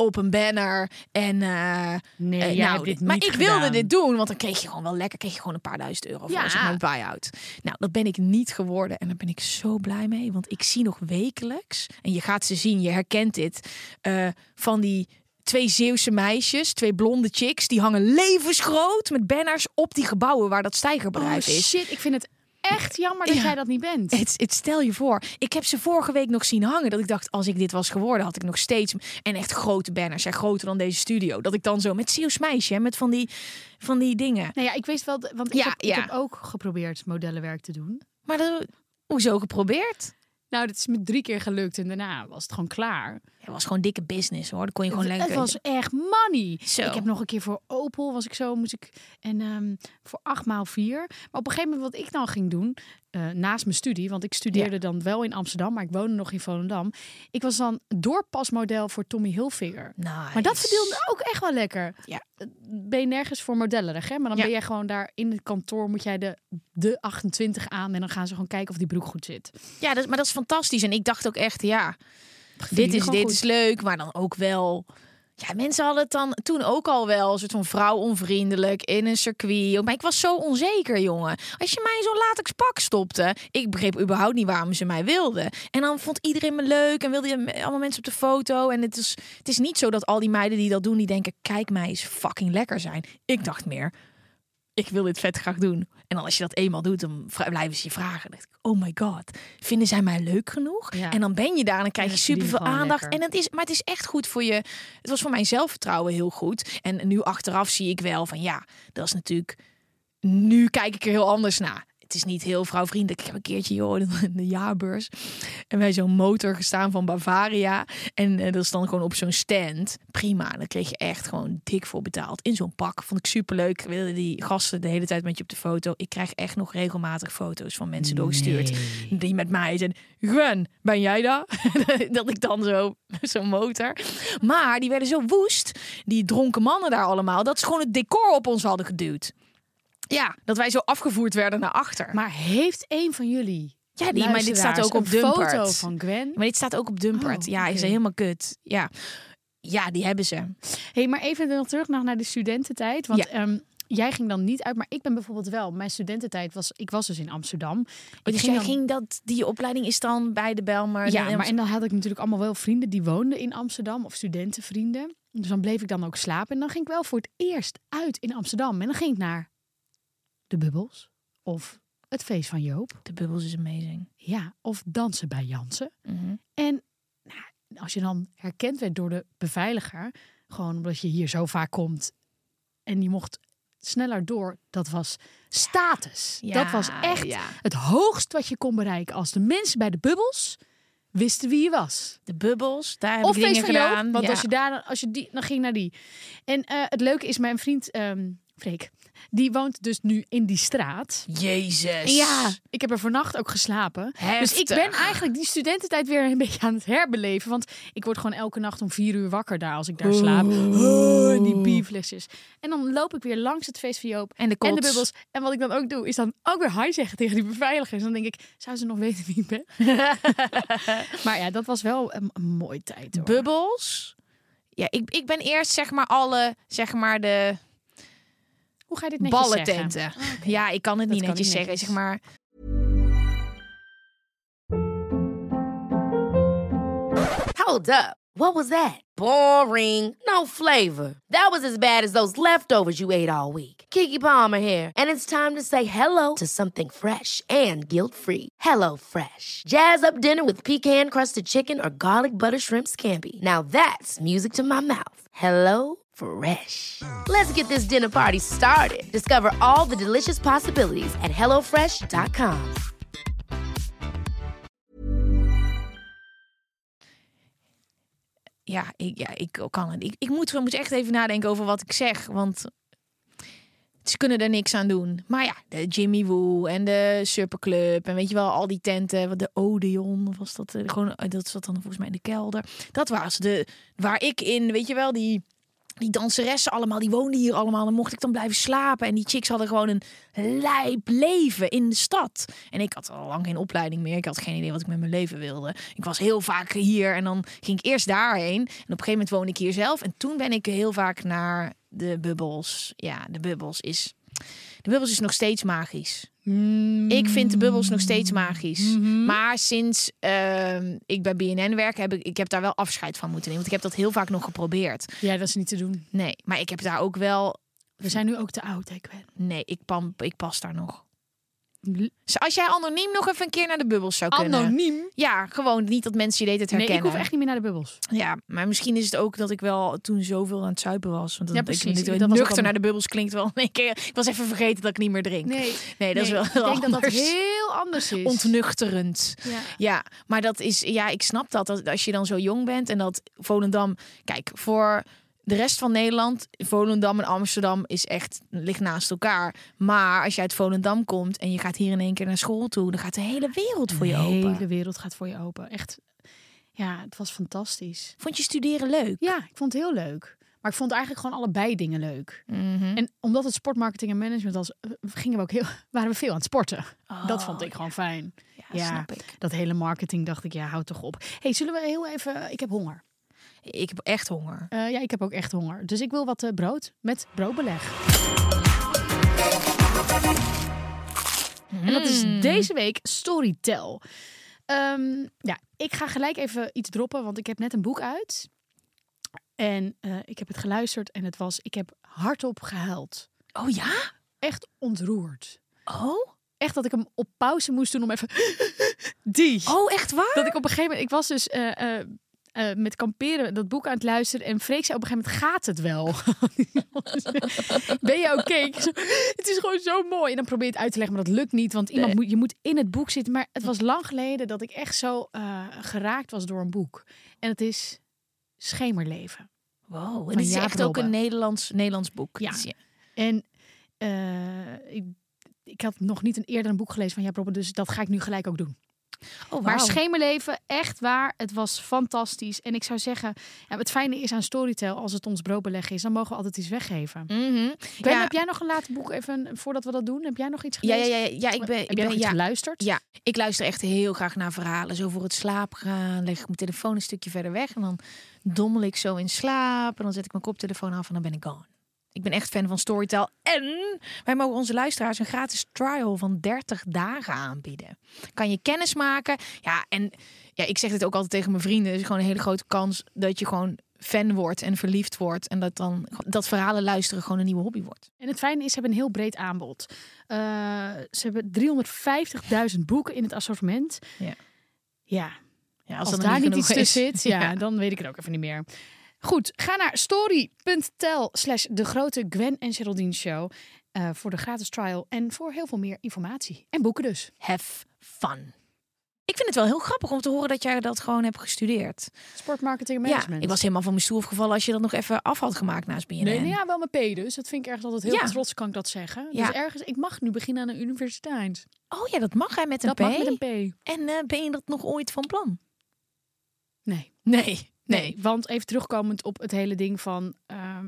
Op een banner. En eh, Nee, eh, nou, dit maar ik wilde gedaan. dit doen, want dan kreeg je gewoon wel lekker, kreeg je gewoon een paar duizend euro voor Ja. zeg maar, buy-out. Nou, dat ben ik niet geworden en daar ben ik zo blij mee, want ik zie nog wekelijks en je gaat ze zien, je herkent dit eh, van die twee Zeeuwse meisjes, twee blonde chicks, die hangen levensgroot met banners op die gebouwen waar dat Oh stijgerbedrijf is. shit, ik vind het echt jammer dat Ja. jij dat niet bent. Het, het stel je voor, ik heb ze vorige week nog zien hangen. Dat ik dacht, als ik dit was geworden, had ik nog steeds. En echt grote banners, ja, groter dan deze studio. Dat ik dan zo met Zeeuws meisje, met van die, van die dingen. Nou ja, ik weet wel, want ik, Ja, heb, ik heb ook geprobeerd modellenwerk te doen. Maar dat, hoezo geprobeerd? Nou, dat is me drie keer gelukt en daarna was het gewoon klaar. Het was gewoon dikke business hoor. Dan kon je gewoon lekker. het was echt money. Zo. Ik heb nog een keer voor Opel was ik zo moest ik en ehm, voor acht maal vier. Maar op een gegeven moment wat ik dan ging doen eh, naast mijn studie, want ik studeerde dan wel in Amsterdam, maar ik woonde nog in Volendam. Ik was dan doorpasmodel voor Tommy Hilfiger. Nice. Maar dat verdiende ook echt wel lekker. Ja. Ben je nergens voor modellerig, hè? Maar dan Ja. ben jij gewoon daar in het kantoor, moet jij de, de 28 aan en dan gaan ze gewoon kijken of die broek goed zit. Ja, dat, maar dat is fantastisch. En ik dacht ook echt, ja. Dit is, dit goed. is leuk, maar dan ook wel... Ja, mensen hadden het dan toen ook al wel, een soort van vrouw onvriendelijk in een circuit. Maar ik was zo onzeker, jongen. Als je mij in zo'n latex pak stopte, ik begreep überhaupt niet waarom ze mij wilden. En dan vond iedereen me leuk en wilde je allemaal mensen op de foto. En het is, het is niet zo dat al die meiden die dat doen, die denken, kijk mij eens fucking lekker zijn. Ik dacht meer, ik wil dit vet graag doen. En dan als je dat eenmaal doet, dan blijven ze je vragen. Dan denk ik, oh my god, vinden zij mij leuk genoeg? Ja. En dan ben je daar en dan krijg je ze verdienen super veel gewoon aandacht. lekker. En het is, maar het is echt goed voor je. Het was voor mijn zelfvertrouwen heel goed. En nu achteraf zie ik wel van ja, dat is natuurlijk. Nu kijk ik er heel anders naar. Het is niet heel vrouwvriendelijk. Ik heb een keertje joh, in de jaarbeurs. En bij zo'n motor gestaan van Bavaria. En eh, dat is dan gewoon op zo'n stand. Prima. Dan kreeg je echt gewoon dik voor betaald. In zo'n pak. Vond ik superleuk. Wilden die gasten de hele tijd met je op de foto. Ik krijg echt nog regelmatig foto's van mensen doorgestuurd. Die met mij zijn. Gwen, ben jij daar? dat ik dan zo, zo'n motor. Maar die werden zo woest. Die dronken mannen daar allemaal. Dat ze gewoon het decor op ons hadden geduwd. Ja, dat wij zo afgevoerd werden naar achter. Maar heeft een van jullie Ja, die- maar dit staat ook op een Dumpert. foto van Gwen? Maar dit staat ook op Dumpert. Oh, ja, is oké. helemaal kut. Ja. ja, die hebben ze. hey, maar even nog terug nog naar de studententijd. Want Ja. ehm, jij ging dan niet uit, maar ik ben bijvoorbeeld wel. Mijn studententijd was, ik was dus in Amsterdam. Dus ging jij dan- ging dat, die opleiding is dan bij de Belmar. Ja, maar en dan had ik natuurlijk allemaal wel vrienden die woonden in Amsterdam of studentenvrienden. Dus dan bleef ik dan ook slapen. En dan ging ik wel voor het eerst uit in Amsterdam. En dan ging ik naar de Bubbels of het feest van Joop. De bubbels is amazing. Ja, of dansen bij Jansen. Mhm. En nou, als je dan herkend werd door de beveiliger, gewoon omdat je hier zo vaak komt en je mocht sneller door, dat was status. Ja, dat was echt ja. het hoogst wat je kon bereiken als de mensen bij de bubbels wisten wie je was. De bubbels, daar heb Of ik dingen gedaan. want ja. als je daar, als je die, dan ging naar die. En eh, het leuke is, mijn vriend ehm Freek, die woont dus nu in die straat. Jezus. Ja, ik heb er vannacht ook geslapen. Dus ik ben Heftig. eigenlijk die studententijd weer een beetje aan het herbeleven. Want ik word gewoon elke nacht om vier uur wakker daar als ik daar slaap. Oh, en die bierflesjes. En dan loop ik weer langs het feest van Joop En de en de bubbels. En wat ik dan ook doe, is dan ook weer hi zeggen tegen die beveiligers. Dan denk ik, zou ze nog weten wie ik ben? maar ja, dat was wel een, een mooie tijd hoor. Bubbels. Ja, ik, ik ben eerst zeg maar alle, zeg maar de Hoe ga je dit netjes ballententen. zeggen? Ah, oké. Ja, ik kan het Dat niet kan netjes niet zeggen. netjes. Zeg maar, Hold up. What was that? Boring. No flavor. That was as bad as those leftovers you ate all week. Kiki Palmer here, and it's time to say hello to something fresh and guilt-free. Hello Fresh. Jazz up dinner with pecan-crusted chicken or garlic butter shrimp scampi. Now that's music to my mouth. Hello Fresh. Let's get this dinner party started. Discover all the delicious possibilities at hellofresh.com. ja, ik, ja, ik kan het. Ik, ik moet, moet echt even nadenken over wat ik zeg. Want ze kunnen er niks aan doen. Maar ja, de Jimmy Woo en de Superclub. En weet je wel, al die tenten. wat De Odeon was dat. eh, Gewoon, eh, dat zat dan volgens mij in de kelder. Dat was de, waar ik in, weet je wel, die... Die danseressen allemaal, die woonden hier allemaal. Dan mocht ik dan blijven slapen. En die chicks hadden gewoon een lijp leven in de stad. En ik had al lang geen opleiding meer. Ik had geen idee wat ik met mijn leven wilde. Ik was heel vaak hier en dan ging ik eerst daarheen. En op een gegeven moment woonde ik hier zelf. En toen ben ik heel vaak naar de bubbels. Ja, de bubbels is... De bubbels is nog steeds magisch. Ik vind de bubbels nog steeds magisch. Maar sinds ehm, ik bij BNN werk, heb ik, ik heb daar wel afscheid van moeten nemen. Want ik heb dat heel vaak nog geprobeerd. Ja, dat is niet te doen. Nee, maar ik heb daar ook wel... We zijn nu ook te oud, hè, Gwen? Nee, ik, pam, ik pas daar nog. Dus als jij anoniem nog even een keer naar de bubbels zou kunnen. Anoniem? Ja, gewoon niet dat mensen je deed het Nee, herkennen. ik hoef echt niet meer naar de bubbels. Ja, maar misschien is het ook dat ik wel toen zoveel aan het zuipen was. Want dan, Ja, ik- precies. Ik, Dat nuchter naar de bubbels klinkt wel. Nee, ik, ik was even vergeten dat ik niet meer drink. Nee, Nee, dat is wel ik denk dat dat heel anders is. Ontnuchterend. Ja. Ja, maar dat is, ja, ik snap dat, dat als je dan zo jong bent en dat Volendam, kijk, voor de rest van Nederland, Volendam en Amsterdam is echt ligt naast elkaar. Maar als je uit Volendam komt en je gaat hier in één keer naar school toe, dan gaat de hele wereld voor je de open. hele wereld gaat voor je open. Echt, ja, het was fantastisch. Vond je studeren leuk? Ja, ik vond het heel leuk. Maar ik vond eigenlijk gewoon allebei dingen leuk. Mhm. En omdat het sportmarketing en management was, eh, gingen we ook heel, waren we veel aan het sporten. dat vond ik Oh, gewoon fijn. Ja, Ja. snap ik. Dat hele marketing dacht ik, ja, houd toch op. hey, zullen we heel even... Ik heb honger. Ik heb echt honger. Eh, ja, ik heb ook echt honger. Dus ik wil wat eh, brood met broodbeleg. En dat is Mm. deze week Storytel. Ehm, ja, ik ga gelijk even iets droppen, want ik heb net een boek uit. En eh, ik heb het geluisterd en het was, ik heb hardop gehuild. Oh ja? Echt ontroerd. Oh? Echt dat ik hem op pauze moest doen om even... Die. Oh, echt waar? Dat ik op een gegeven moment... Ik was dus eh, met kamperen dat boek aan het luisteren. En Freek zei op een gegeven moment, gaat het wel? ben je oké? Het is gewoon zo mooi. En dan probeer je het uit te leggen, maar dat lukt niet. Want iemand Nee. moet, je moet in het boek zitten. Maar het was lang geleden dat ik echt zo eh, geraakt was door een boek. En het is Schemerleven. Wow, en het is Jaap echt ook een Nederlands, Nederlands boek. Ja. Dus En eh, ik, ik had nog niet een eerder een boek gelezen van Jaap Robbe. Dus dat ga ik nu gelijk ook doen. Oh, Maar. Schemerleven, echt waar. Het was fantastisch. En ik zou zeggen, ja, het fijne is aan Storytel, als het ons broodbeleg is, dan mogen we altijd iets weggeven. Ja. heb jij nog een later boek, even voordat we dat doen? Heb jij nog iets Ja, gelezen? ja, ja, ja, ik ben, Heb ik nog ben iets ja, geluisterd? ja, ik luister echt heel graag naar verhalen. Zo voor het slapen gaan, leg ik mijn telefoon een stukje verder weg en dan dommel ik zo in slaap en dan zet ik mijn koptelefoon af en dan ben ik gone. Ik ben echt fan van Storytel. En wij mogen onze luisteraars een gratis trial van 30 dagen aanbieden. Kan je kennis maken. Ja, en ja, ik zeg dit ook altijd tegen mijn vrienden. Het is gewoon een hele grote kans dat je gewoon fan wordt en verliefd wordt. En dat dan dat verhalen luisteren gewoon een nieuwe hobby wordt. En het fijne is, ze hebben een heel breed aanbod. Eh, ze hebben 350.000 boeken in het assortiment. Ja. Ja, Ja, als, dat daar niet iets tussen zit, ja, Ja. dan weet ik het ook even niet meer. Goed, ga naar story.tel slash de grote Gwen en Geraldine show eh, voor de gratis trial en voor heel veel meer informatie. En boeken dus. Have fun. Ik vind het wel heel grappig om te horen dat jij dat gewoon hebt gestudeerd. Sportmarketing en Ja, management. ik was helemaal van mijn stoel gevallen als je dat nog even af had gemaakt naast BNN. Nee, nee, ja, wel mijn P dus. Dat vind ik ergens altijd heel Ja. trots, kan ik dat zeggen. Ja. Dus ergens, ik mag nu beginnen aan een universiteit. Oh ja, dat mag hij met een Dat P. mag met een P. En eh, ben je dat nog ooit van plan? Nee. Nee. Nee, want even terugkomend op het hele ding van ehm,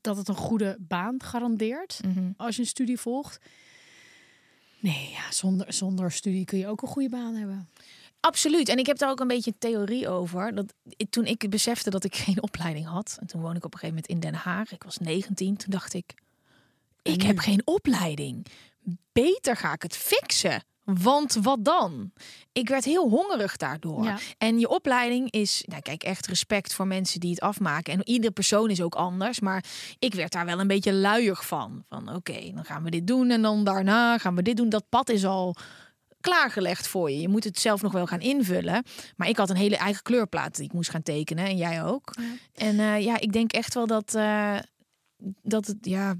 dat het een goede baan garandeert Mhm. als je een studie volgt. Nee, ja, zonder, zonder studie kun je ook een goede baan hebben. Absoluut. En ik heb daar ook een beetje een theorie over. Dat toen ik besefte dat ik geen opleiding had. En toen woon ik op een gegeven moment in Den Haag. Ik was 19. Toen dacht ik, ik heb geen opleiding. Beter ga ik het fixen. Want wat dan? Ik werd heel hongerig daardoor. Ja. En je opleiding is, nou kijk, echt respect voor mensen die het afmaken. En iedere persoon is ook anders. Maar ik werd daar wel een beetje luiig van. Van oké, dan gaan we dit doen en dan daarna gaan we dit doen. Dat pad is al klaargelegd voor je. Je moet het zelf nog wel gaan invullen. Maar ik had een hele eigen kleurplaat die ik moest gaan tekenen. En jij ook. Ja. En eh, ja, ik denk echt wel dat, eh, dat het, ja...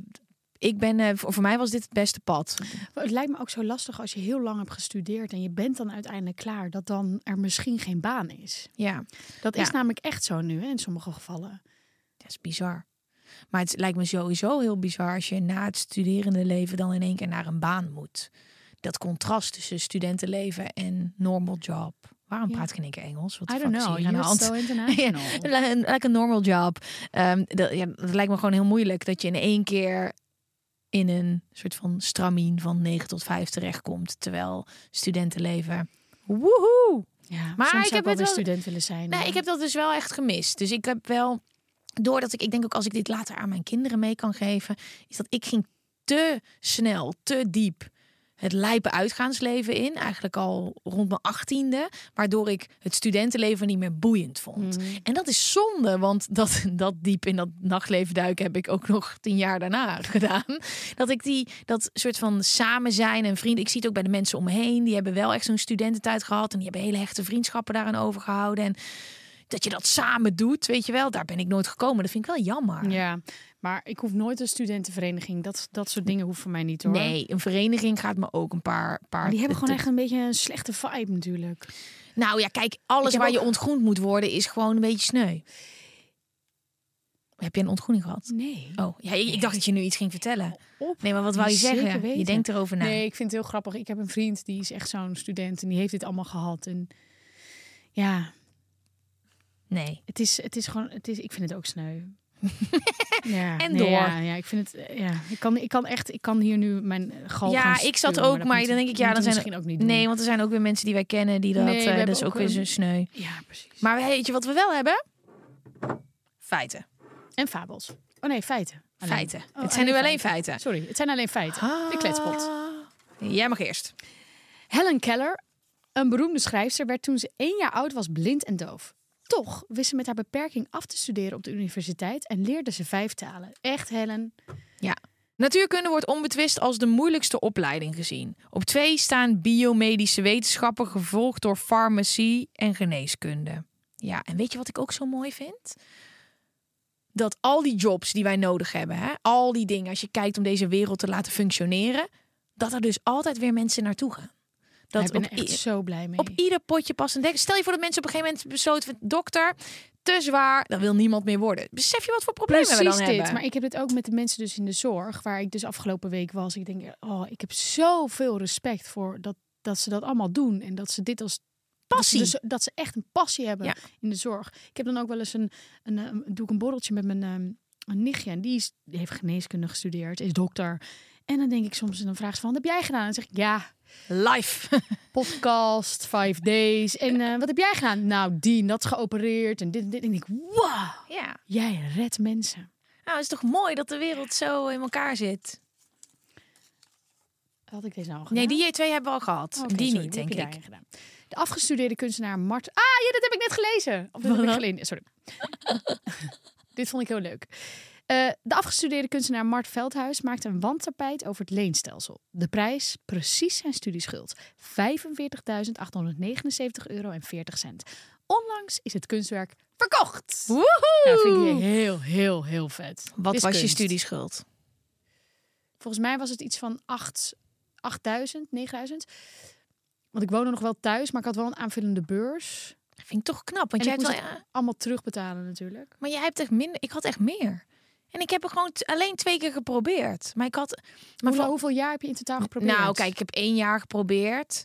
Ik ben, eh, voor, voor mij was dit het beste pad. Het lijkt me ook zo lastig als je heel lang hebt gestudeerd en je bent dan uiteindelijk klaar, dat dan er misschien geen baan is. Ja, Dat Ja. is namelijk echt zo nu hè, in sommige gevallen. dat is bizar. Maar het lijkt me sowieso heel bizar als je na het studerende leven dan in één keer naar een baan moet. Dat contrast tussen studentenleven en normal job. Waarom praat ik in één keer Engels? Wat I don't know, you're hand? so international. Like a normal job. Ehm, dat, ja, dat lijkt me gewoon heel moeilijk dat je in één keer in een soort van stramien van 9 tot 5 terechtkomt. Terwijl studentenleven. Woehoe! Ja, Maar soms ik zou heb wel weer student willen zijn. Nee, ik heb dat dus wel echt gemist. Dus ik heb wel, doordat ik, ik denk ook als ik dit later aan mijn kinderen mee kan geven, is dat ik ging te snel, te diep het lijpe uitgaansleven in. Eigenlijk al rond mijn achttiende. Waardoor ik het studentenleven niet meer boeiend vond. Mhm. En dat is zonde, want dat, dat diep in dat nachtleven duiken heb ik ook nog tien jaar daarna gedaan. Dat ik die, dat soort van samen zijn en vrienden. Ik zie het ook bij de mensen om me heen. Die hebben wel echt zo'n studententijd gehad. En die hebben hele hechte vriendschappen daaraan overgehouden. En dat je dat samen doet, weet je wel. Daar ben ik nooit gekomen. Dat vind ik wel jammer. Ja, maar ik hoef nooit een studentenvereniging. Dat, dat soort dingen hoeft voor mij niet hoor. Nee, een vereniging gaat me ook een paar... paar Maar die hebben gewoon echt een beetje een slechte vibe natuurlijk. Nou ja, kijk, alles waar ook- je ontgroend moet worden is gewoon een beetje sneu. Heb je een ontgroening gehad? Nee. Oh, ja, ik, dacht dat je nu iets ging vertellen. Op. Nee, maar wat wou je zeggen? Je denkt erover na. Nee, ik vind het heel grappig. Ik heb een vriend die is echt zo'n student en die heeft dit allemaal gehad. En ja, Nee. het is, het is gewoon, het is, ik vind het ook sneu. Ja, En nee, door. Ja, ja, ik vind het. eh, Ja, ik kan, ik kan echt. Ik kan hier nu mijn eh, gal Ja, ik zat ook, maar moet- dan denk ik, ja, dan zijn misschien ook niet doen. Nee, want er zijn ook weer mensen die wij kennen die dat... Nee, hebben dat is ook weer een- zo sneu. Ja, precies. Maar weet je wat we wel hebben? Feiten. En fabels. Oh nee, feiten. Alleen. Feiten. Oh, het zijn nu alleen feiten. Sorry, het zijn alleen feiten. De kletspot. Ah. Jij mag eerst. Helen Keller, een beroemde schrijfster, werd toen ze één jaar oud was blind en doof. Toch wist ze met haar beperking af te studeren op de universiteit en leerde ze vijf talen. Echt, Helen. Natuurkunde wordt onbetwist als de moeilijkste opleiding gezien. Op twee staan biomedische wetenschappen, gevolgd door farmacie en geneeskunde. Ja, en weet je wat ik ook zo mooi vind? Dat al die jobs die wij nodig hebben, hè, al die dingen, als je kijkt om deze wereld te laten functioneren, dat er dus altijd weer mensen naartoe gaan. Dat ik ben op echt zo blij mee. op ieder potje past een dek. Stel je voor dat mensen op een gegeven moment besloten dokter, te zwaar, dan wil niemand meer worden. Besef je wat voor problemen Precies we dan dit. hebben? Maar ik heb dit ook met de mensen dus in de zorg, waar ik dus afgelopen week was. Ik denk, oh, ik heb zoveel respect voor dat, dat ze dat allemaal doen. En dat ze dit als Passie. Dat ze, dus- dat ze echt een passie hebben Ja. in de zorg. Ik heb dan ook wel eens een, een, een doe ik een borreltje met mijn ehm, een nichtje. En die, is, die heeft geneeskunde gestudeerd, is dokter. En dan denk ik soms, en dan vraagt ze van, wat heb jij gedaan? En dan zeg ik, ja, Life. podcast, five days. En eh, wat heb jij gedaan? Nou, die, dat is geopereerd. En dit en dit. En ik denk, wow, ja. jij redt mensen. Nou, het is toch mooi dat de wereld zo in elkaar zit. Had ik deze nou al gedaan? Nee, die twee hebben we al gehad. Oké, die sorry, niet, denk je ik. Gedaan. De afgestudeerde kunstenaar Mart... Ah, ja, dat heb ik net gelezen. Of dat heb ik gelezen. Sorry. Dit vond ik heel leuk. Eh, de afgestudeerde kunstenaar Mart Veldhuis maakte een wandtapijt over het leenstelsel. De prijs precies zijn studieschuld. 45.879 euro en 40 cent. Onlangs is het kunstwerk verkocht. Woehoe! Ja, vind ik heel, heel, heel vet. Wat was je studieschuld? Volgens mij was het iets van 8, 8000, 9000. Want ik woonde nog wel thuis, maar ik had wel een aanvullende beurs. Vind ik toch knap, want En jij hebt wel, ja, allemaal terugbetalen natuurlijk. maar jij hebt echt minder. Ik had echt meer. En ik heb er gewoon alleen twee keer geprobeerd. Maar ik had. Maar Hoeveel, voor- hoeveel jaar heb je in totaal geprobeerd? nou, kijk, ik heb één jaar geprobeerd.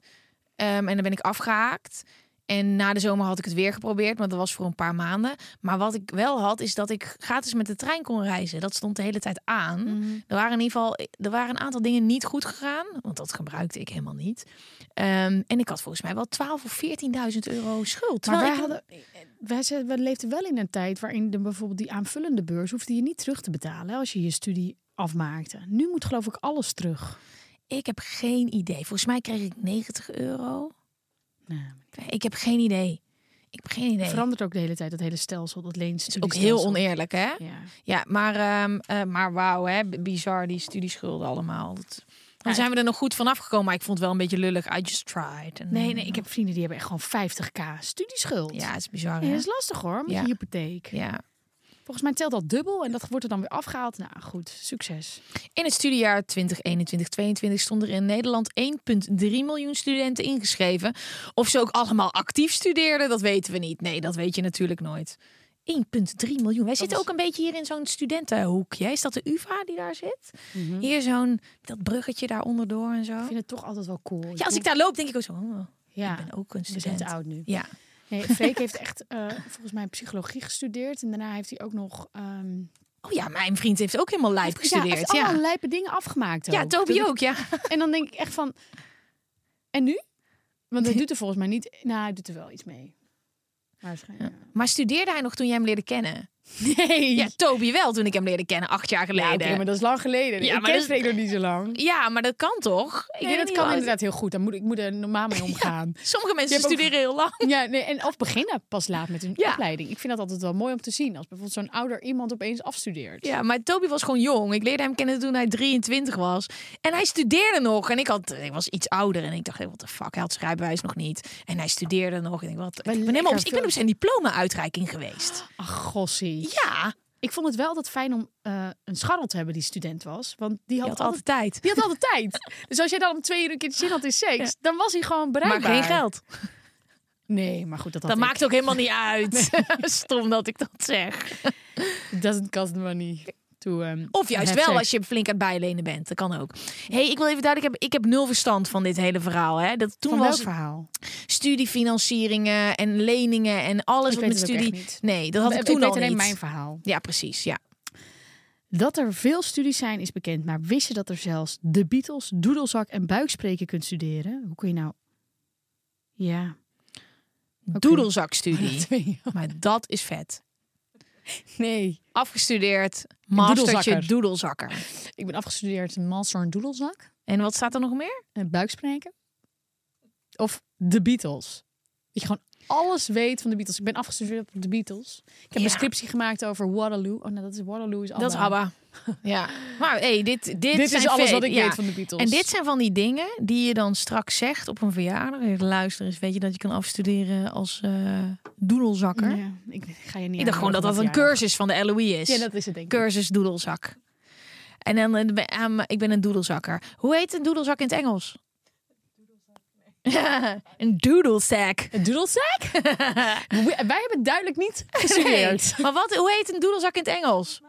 Ehm, en dan ben ik afgehaakt. En na de zomer had ik het weer geprobeerd, maar dat was voor een paar maanden. Maar wat ik wel had, is dat ik gratis met de trein kon reizen. Dat stond de hele tijd aan. Mhm. Er waren in ieder geval er waren een aantal dingen niet goed gegaan, want dat gebruikte ik helemaal niet. Ehm, en ik had volgens mij wel 12 of 14.000 euro schuld. Maar wij, ik- hadden, wij, ze- wij leefden wel in een tijd waarin de, bijvoorbeeld die aanvullende beurs hoefde je niet terug te betalen als je je studie afmaakte. Nu moet geloof ik alles terug. ik heb geen idee. Volgens mij kreeg ik 90 euro. Ik heb geen idee. Ik heb geen idee. Het verandert ook de hele tijd, dat hele stelsel, dat is ook heel oneerlijk, hè? Ja. Ja, maar, ehm, eh, maar wauw, hè? bizar die studieschulden allemaal. Dat, dan Ja, zijn we er nog goed van afgekomen, maar ik vond het wel een beetje lullig. I just tried. En, Nee, nee, ik heb vrienden die hebben echt gewoon 50k studieschuld. Ja, het is bizar. Hè? dat is lastig hoor, met Ja. je hypotheek. Ja. Volgens mij telt dat dubbel en dat wordt er dan weer afgehaald. Nou goed, succes. In het studiejaar 2021-2022 stonden er in Nederland 1,3 miljoen studenten ingeschreven. Of ze ook allemaal actief studeerden, dat weten we niet. Nee, dat weet je natuurlijk nooit. 1,3 miljoen. Wij zitten ook een beetje hier in zo'n studentenhoekje. Is dat de UvA die daar zit? Hier zo'n dat bruggetje daar onderdoor en zo. Ik vind het toch altijd wel cool. Ja, als ik daar loop, denk ik ook zo. oh, ja, ik ben ook een student. oud nu. Ja. Nee, Freek heeft echt eh, volgens mij psychologie gestudeerd. En daarna heeft hij ook nog... ehm Oh ja, mijn vriend heeft ook helemaal lijp Ja, hij gestudeerd. heeft Ja, allemaal lijpe dingen afgemaakt ja. Toby ook, ja. En dan denk ik echt van... En nu? Want hij doet er volgens mij niet... Nou, hij doet er wel iets mee. Waarschijnlijk. Maar studeerde hij nog toen jij hem leerde kennen? Nee. Ja, Toby wel toen ik hem leerde kennen, acht jaar geleden. Ja, maar dat is lang geleden. Ja, ik maar ken is- Freek nog niet zo lang. Ja, maar dat kan toch? Ik Nee, dat kan wat- inderdaad heel goed. Daar moet ik moet er normaal mee omgaan. Sommige mensen ook- studeren heel lang. Ja, nee, en of beginnen pas laat met hun Ja. opleiding. Ik vind dat altijd wel mooi om te zien. Als bijvoorbeeld zo'n ouder iemand opeens afstudeert. Ja, maar Toby was gewoon jong. Ik leerde hem kennen toen hij 23 was. En hij studeerde nog. En ik, had, ik was iets ouder. En ik dacht, wat de fuck, hij had zijn rijbewijs nog niet. En hij studeerde nog. En ik, wat, ik, ben helemaal op, ik ben op zijn diploma-uitreiking geweest. Ach, gossie. Ja, Ik vond het wel altijd fijn om eh, een scharrel te hebben die student was. Want die had, had altijd, altijd tijd. die had altijd tijd. Dus als jij dan om twee uur een keer zin had in seks, dan was hij gewoon Maar bereikbaar. geen geld. Nee, maar goed, dat, had Dat ik. maakt ook helemaal niet uit. Stom dat ik dat zeg. It doesn't cost money. Um, Of juist wel als je flink aan het bijlenen bent. Dat kan ook. hey, ik wil even duidelijk hebben. Ik heb nul verstand van dit hele verhaal. Hè. Dat, toen was het verhaal? studiefinancieringen en leningen en alles Ik wat met studie... Nee, dat had ik, ik toen weet al alleen niet. mijn verhaal. Ja, precies. Ja. Dat er veel studies zijn is bekend, maar wist je dat er zelfs de Beatles, doedelzak en buikspreken kunt studeren? Hoe kun je nou... Ja. Doedelzakstudie. Weet je. Maar dat is vet. Nee. Afgestudeerd, mastertje doedelzakker. doedelzakker. Ik ben afgestudeerd master en doedelzak. En wat staat er nog meer? En buikspreken. Of de Beatles. Dat je gewoon alles weet van de Beatles. Ik ben afgestudeerd op de Beatles. Ik heb Ja. een scriptie gemaakt over Waterloo. Oh, nou, dat is Waterloo is ABBA. Dat is ABBA. Ja. Maar hey, dit, dit, Dit zijn is alles wat ik ja. weet van de Beatles. En dit zijn van die dingen die je dan straks zegt op een verjaardag. Luister eens, weet je dat je kan afstuderen als eh doedelzakker? Ja, ik ga je niet Ik dacht gewoon dat dat een cursus van de LOE is. Ja, dat is het denk ik. Cursus doedelzak. En dan, ben- ehm, ik ben een doedelzakker. Hoe heet een doedelzak in het Engels? een doedelzak. Een doedelzak? We- Wij hebben duidelijk niet gestudeerd. Maar wat, hoe heet een doedelzak in het Engels?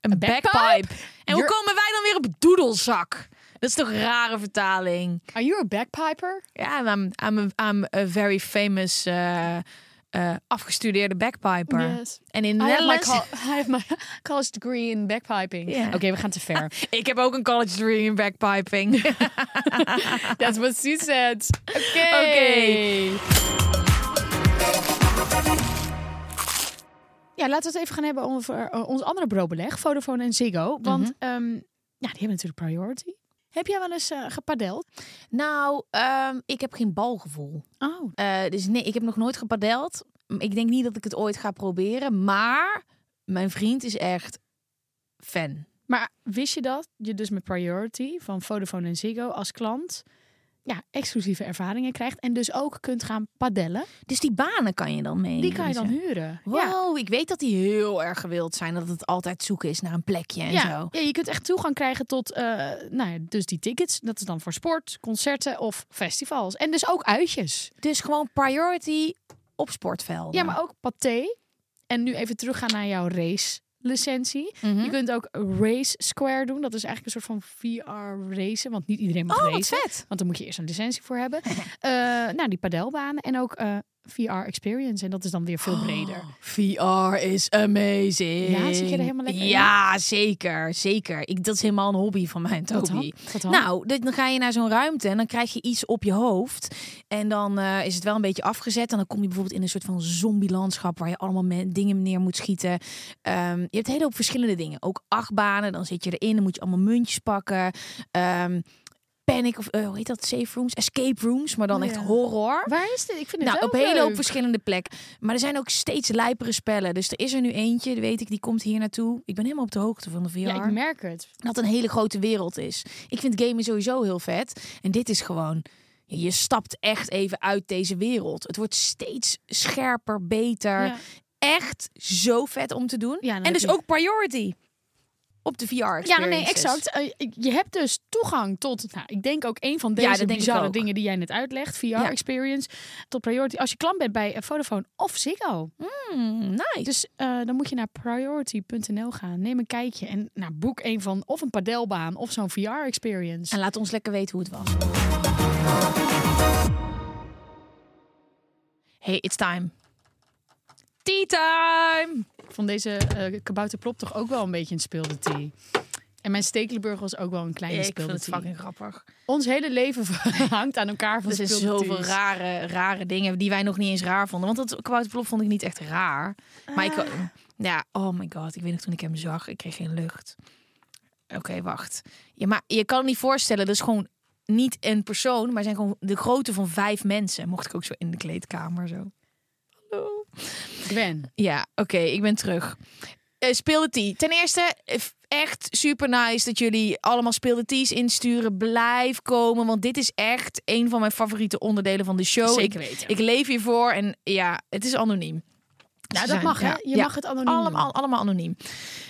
Een bagpipe? bagpipe. En hoe komen wij dan weer op doedelzak? Dat is toch een rare vertaling? Are you a bagpiper? Ja, I'm, I'm, a, I'm a very famous eh, eh, afgestudeerde bagpiper. Yes. En in I have, my Nederlands... col- I have my college degree in bagpiping. Ja. Oké, we gaan te ver. Ik heb ook een college degree in bagpiping. That's what she said. Oké. Oké. Ja, laten we het even gaan hebben over eh, ons andere broodbeleg, Vodafone en Ziggo. Want Mhm. ehm, ja, die hebben natuurlijk priority. Heb jij wel eens gepadeld? nou, ehm, ik heb geen balgevoel. Oh, Eh, dus nee, ik heb nog nooit gepadeld. Ik denk niet dat ik het ooit ga proberen. Maar mijn vriend is echt fan. maar wist je dat je dus met priority van Vodafone en Ziggo als klant ja, exclusieve ervaringen krijgt en dus ook kunt gaan padellen? Dus die banen kan je dan mee. Die kan je dan huren. Ja. Wow, ik weet dat die heel erg gewild zijn. Dat het altijd zoeken is naar een plekje en Ja, zo. ja, je kunt echt toegang krijgen tot eh, nou ja, dus die tickets. Dat is dan voor sport, concerten of festivals. En dus ook uitjes. Dus gewoon priority op sportvelden. Ja, maar ook paté. En nu even teruggaan naar jouw race licentie. Mhm. Je kunt ook Race Square doen. Dat is eigenlijk een soort van VR racen. Want niet iedereen mag Oh, racen. vet. Want dan moet je eerst een licentie voor hebben. Eh, nou, die padelbanen. En ook eh, VR Experience. En dat is dan weer veel breder. VR is amazing. Ja, zit je er helemaal lekker in? Ja, zeker. Zeker. Ik, dat is helemaal een hobby van mij, Wat Toby. dan? Wat dan? Nou, dan ga je naar zo'n ruimte en dan krijg je iets op je hoofd. En dan eh, is het wel een beetje afgezet. En dan kom je bijvoorbeeld in een soort van zombie-landschap... waar je allemaal dingen neer moet schieten. Ehm, je hebt een hele hoop verschillende dingen. Ook achtbanen, dan zit je erin. Dan moet je allemaal muntjes pakken. Ehm, panic, of eh, hoe heet dat? Safe rooms? Escape rooms, maar dan Oh, echt ja. horror. Waar is dit? Ik vind het Nou, op een hele hoop verschillende plekken. Maar er zijn ook steeds lijpere spellen. Dus er is er nu eentje, weet ik, die komt hier naartoe. Ik ben helemaal op de hoogte van de VR. Ja, ik merk het. Dat een hele grote wereld is. Ik vind gamen sowieso heel vet. En dit is gewoon... Je stapt echt even uit deze wereld. Het wordt steeds scherper, beter. Ja. Echt zo vet om te doen. Ja, en dus ook priority op de VR Ja, nee, exact. Eh, je hebt dus toegang tot, nou, ik denk ook een van deze bizarre dingen die jij net uitlegt, VR Ja. experience, tot priority. Als je klant bent bij eh, Vodafone of Ziggo. Hmm, nice. Dus eh, dan moet je naar priority.nl gaan, neem een kijkje en nou, boek een van of een padelbaan of zo'n VR experience. En laat ons lekker weten hoe het was. Hey, it's time. Tea time! Ik vond deze eh kabouterplop toch ook wel een beetje een speelde thee. En mijn Stekelenburg was ook wel een kleine ik vind speelde het fucking grappig. Ons hele leven hangt aan elkaar van Er zijn speelde zoveel rare, rare dingen die wij nog niet eens raar vonden. Want dat kwouterplop vond ik niet echt raar. Maar ik, ja, oh my god, ik weet nog toen ik hem zag, ik kreeg geen lucht. Oké, wacht. Ja, maar je kan het niet voorstellen, dat is gewoon niet een persoon, maar zijn gewoon de grootte van vijf mensen. Mocht ik ook zo in de kleedkamer zo. Gwen. Ja, oké, ik ben terug. Eh speelde. Ten eerste, echt super nice dat jullie allemaal speelde teas insturen. Blijf komen, want dit is echt een van mijn favoriete onderdelen van de show. Zeker weten. ik leef hiervoor en ja, het is anoniem. Nou, dat mag, hè? Je ja. mag het anoniem Allemaal, doen. allemaal anoniem.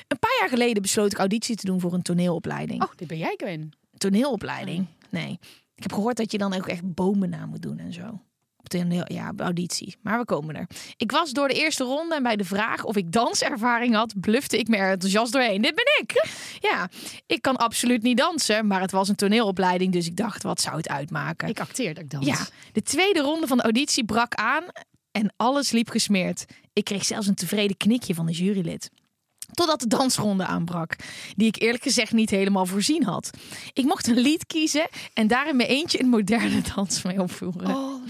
Een paar jaar geleden besloot ik auditie te doen voor een toneelopleiding. Oh, dit ben jij, Gwen. Toneelopleiding? Nee. Ik heb gehoord dat je dan ook echt bomen na moet doen en zo. Op toneel, ja, op auditie. Maar we komen er. Ik was door de eerste ronde en bij de vraag of ik danservaring had, blufte ik me er enthousiast doorheen. Dit ben ik. Ja, ik kan absoluut niet dansen, maar het was een toneelopleiding, dus ik dacht, wat zou het uitmaken? Ik acteer dat ik dans. Ja, de tweede ronde van de auditie brak aan en alles liep gesmeerd. Ik kreeg zelfs een tevreden knikje van de jurylid. Totdat de dansronde aanbrak, die ik eerlijk gezegd niet helemaal voorzien had. Ik mocht een lied kiezen en daar in mijn eentje een moderne dans mee opvoeren. Oh,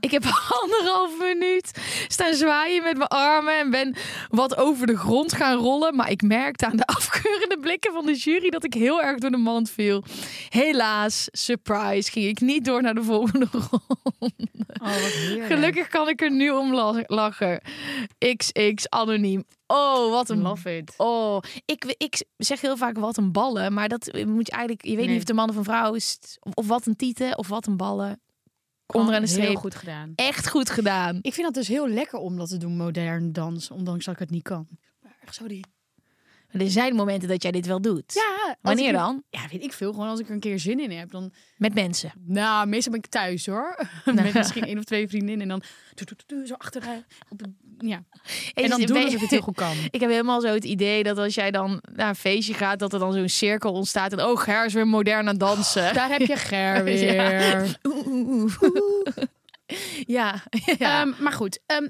Ik heb anderhalf minuut staan zwaaien met mijn armen en ben wat over de grond gaan rollen. Maar ik merkte aan de afkeurende blikken van de jury dat ik heel erg door de mand viel. Helaas, surprise, ging ik niet door naar de volgende ronde. oh. Gelukkig kan ik er nu om la- lachen. XX anoniem. Oh, wat een Love it. Oh, ik, ik zeg heel vaak wat een ballen, maar dat moet je eigenlijk. Je weet Nee. niet of de man of een vrouw is, of, of wat een tieten of wat een ballen. Onderaan de Heel streep. goed gedaan. Echt goed gedaan. Ik vind dat dus heel lekker om dat te doen, modern dans, ondanks dat ik het niet kan. Maar sorry. Er zijn momenten dat jij dit wel doet. Ja, Wanneer ik- dan? Ja, weet ik veel. Gewoon als ik er een keer zin in heb, dan... Met mensen. Nou, meestal ben ik thuis hoor. Met misschien één of twee vriendinnen en dan zo achteruit. Op de, ja. En dan doen alsof het heel goed kan. Ik heb helemaal zo het idee dat als jij dan naar een feestje gaat, dat er dan zo'n cirkel ontstaat. En oh, Ger is weer modern aan dansen. Daar heb je Ger weer. Ja. Oeh, oeh, oeh. Ja, ja. Maar goed, ehm,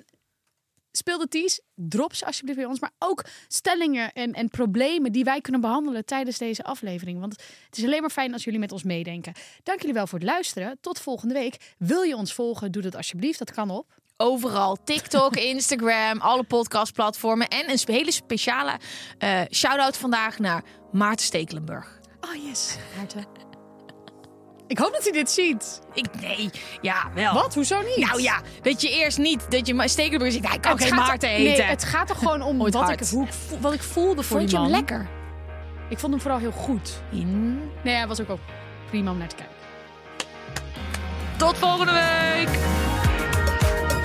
speel de teas. Drop ze alsjeblieft bij ons. Maar ook stellingen en, en problemen die wij kunnen behandelen tijdens deze aflevering. Want het is alleen maar fijn als jullie met ons meedenken. Dank jullie wel voor het luisteren. Tot volgende week. Wil je ons volgen? Doe dat alsjeblieft. Dat kan op. Overal. TikTok, Instagram, alle podcastplatformen. En een hele speciale eh shout-out vandaag naar Maarten Stekelenburg. Oh yes, Maarten. Ik hoop dat hij dit ziet. Ik, nee, ja, wel. Wat? Hoezo niet? Nou ja, dat je eerst niet, dat je Stekelenburg zegt, hij kan Het geen gaat- Maarten Nee, eten. het gaat er gewoon om Ooit wat hard. ik, hoe ik voel- wat ik voelde voor Vond die je hem lekker? Ik vond hem vooral heel goed. In. Nee, hij was ook, ook prima om naar te kijken. Tot volgende week!